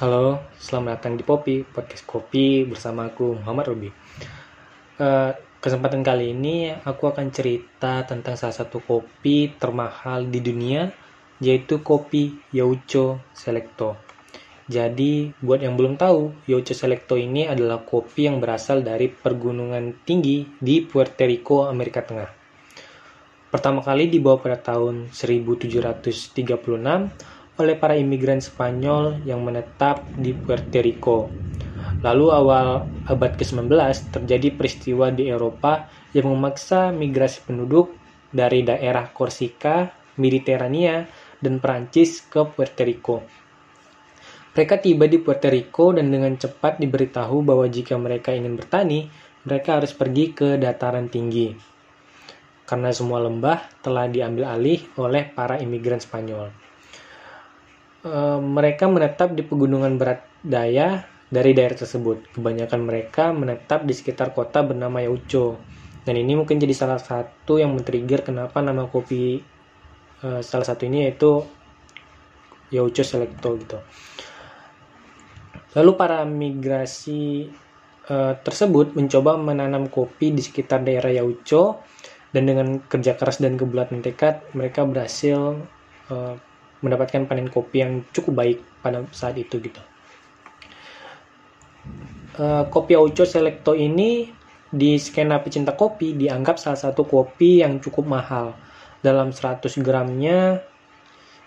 Halo, selamat datang di Popi, podcast kopi bersama aku Muhammad Robi. Eh, kesempatan kali ini aku akan cerita tentang salah satu kopi termahal di dunia, yaitu kopi Yaucho Selecto. Jadi, buat yang belum tahu, Yaucho Selecto ini adalah kopi yang berasal dari pergunungan tinggi di Puerto Rico, Amerika Tengah. Pertama kali dibawa pada tahun 1736 oleh para imigran Spanyol yang menetap di Puerto Rico. Lalu awal abad ke-19 terjadi peristiwa di Eropa yang memaksa migrasi penduduk dari daerah Korsika, Mediterania, dan Perancis ke Puerto Rico. Mereka tiba di Puerto Rico dan dengan cepat diberitahu bahwa jika mereka ingin bertani, mereka harus pergi ke dataran tinggi. Karena semua lembah telah diambil alih oleh para imigran Spanyol. Eh, mereka menetap di pegunungan berat daya dari daerah tersebut. Kebanyakan mereka menetap di sekitar kota bernama Yaucho. Dan ini mungkin jadi salah satu yang men-trigger kenapa nama kopi uh, salah satu ini yaitu Yaucho Selecto gitu. Lalu para migrasi uh, tersebut mencoba menanam kopi di sekitar daerah Yaucho dan dengan kerja keras dan kebulatan tekad mereka berhasil uh, mendapatkan panen kopi yang cukup baik pada saat itu gitu. Uh, kopi Aucho Selecto ini di skena pecinta kopi dianggap salah satu kopi yang cukup mahal. Dalam 100 gramnya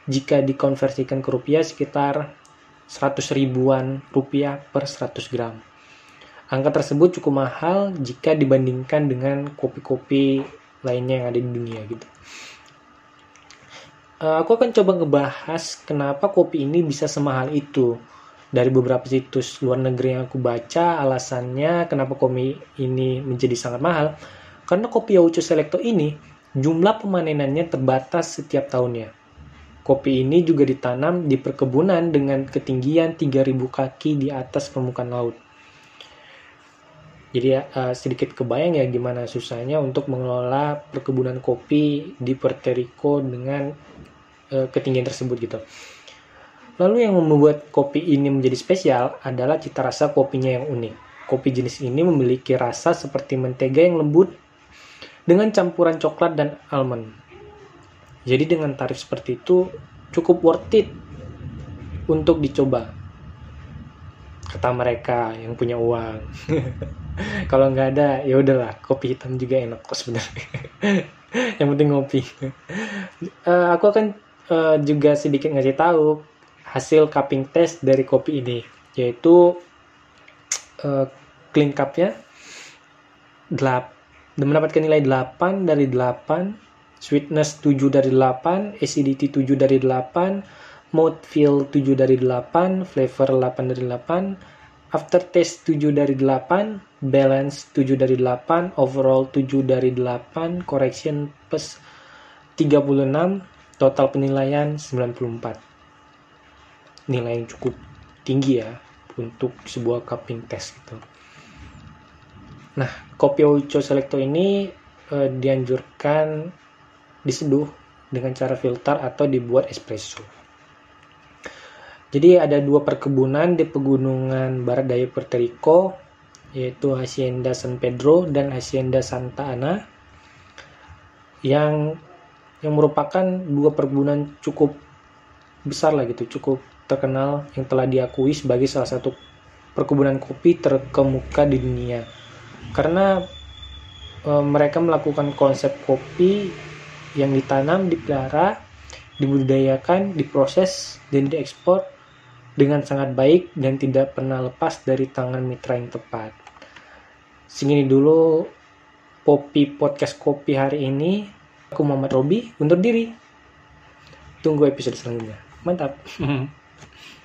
jika dikonversikan ke rupiah sekitar 100 ribuan rupiah per 100 gram. Angka tersebut cukup mahal jika dibandingkan dengan kopi-kopi lainnya yang ada di dunia gitu. Eh, aku akan coba ngebahas kenapa kopi ini bisa semahal itu. Dari beberapa situs luar negeri yang aku baca, alasannya kenapa kopi ini menjadi sangat mahal. Karena kopi Yaucho Selecto ini, jumlah pemanenannya terbatas setiap tahunnya. Kopi ini juga ditanam di perkebunan dengan ketinggian 3000 kaki di atas permukaan laut. Jadi uh, sedikit kebayang ya gimana susahnya untuk mengelola perkebunan kopi di Puerto Rico dengan uh, ketinggian tersebut gitu. Lalu yang membuat kopi ini menjadi spesial adalah cita rasa kopinya yang unik. Kopi jenis ini memiliki rasa seperti mentega yang lembut dengan campuran coklat dan almond. Jadi dengan tarif seperti itu cukup worth it untuk dicoba. Kata mereka yang punya uang. Kalau nggak ada ya udahlah, kopi hitam juga enak kok sebenarnya. yang penting ngopi. Uh, aku akan uh, juga sedikit ngasih tahu hasil cupping test dari kopi ini yaitu uh, clean cupnya gelap dan mendapatkan nilai 8 dari 8 sweetness 7 dari 8 acidity 7 dari 8 mouthfeel 7 dari 8 flavor 8 dari 8 aftertaste 7 dari 8 balance 7 dari 8 overall 7 dari 8 correction plus 36 total penilaian 94 nilai yang cukup tinggi ya untuk sebuah cupping test gitu. Nah kopi Ocho Selecto ini eh, dianjurkan diseduh dengan cara filter atau dibuat espresso. Jadi ada dua perkebunan di pegunungan barat daya Puerto Rico yaitu Hacienda San Pedro dan Hacienda Santa Ana yang yang merupakan dua perkebunan cukup besar lah gitu, cukup terkenal yang telah diakui sebagai salah satu perkebunan kopi terkemuka di dunia. Karena e, mereka melakukan konsep kopi yang ditanam, dipelihara, dibudidayakan, diproses, dan diekspor dengan sangat baik dan tidak pernah lepas dari tangan mitra yang tepat. Segini dulu Popi Podcast Kopi hari ini. Aku Muhammad Robi undur diri. Tunggu episode selanjutnya. Mantap.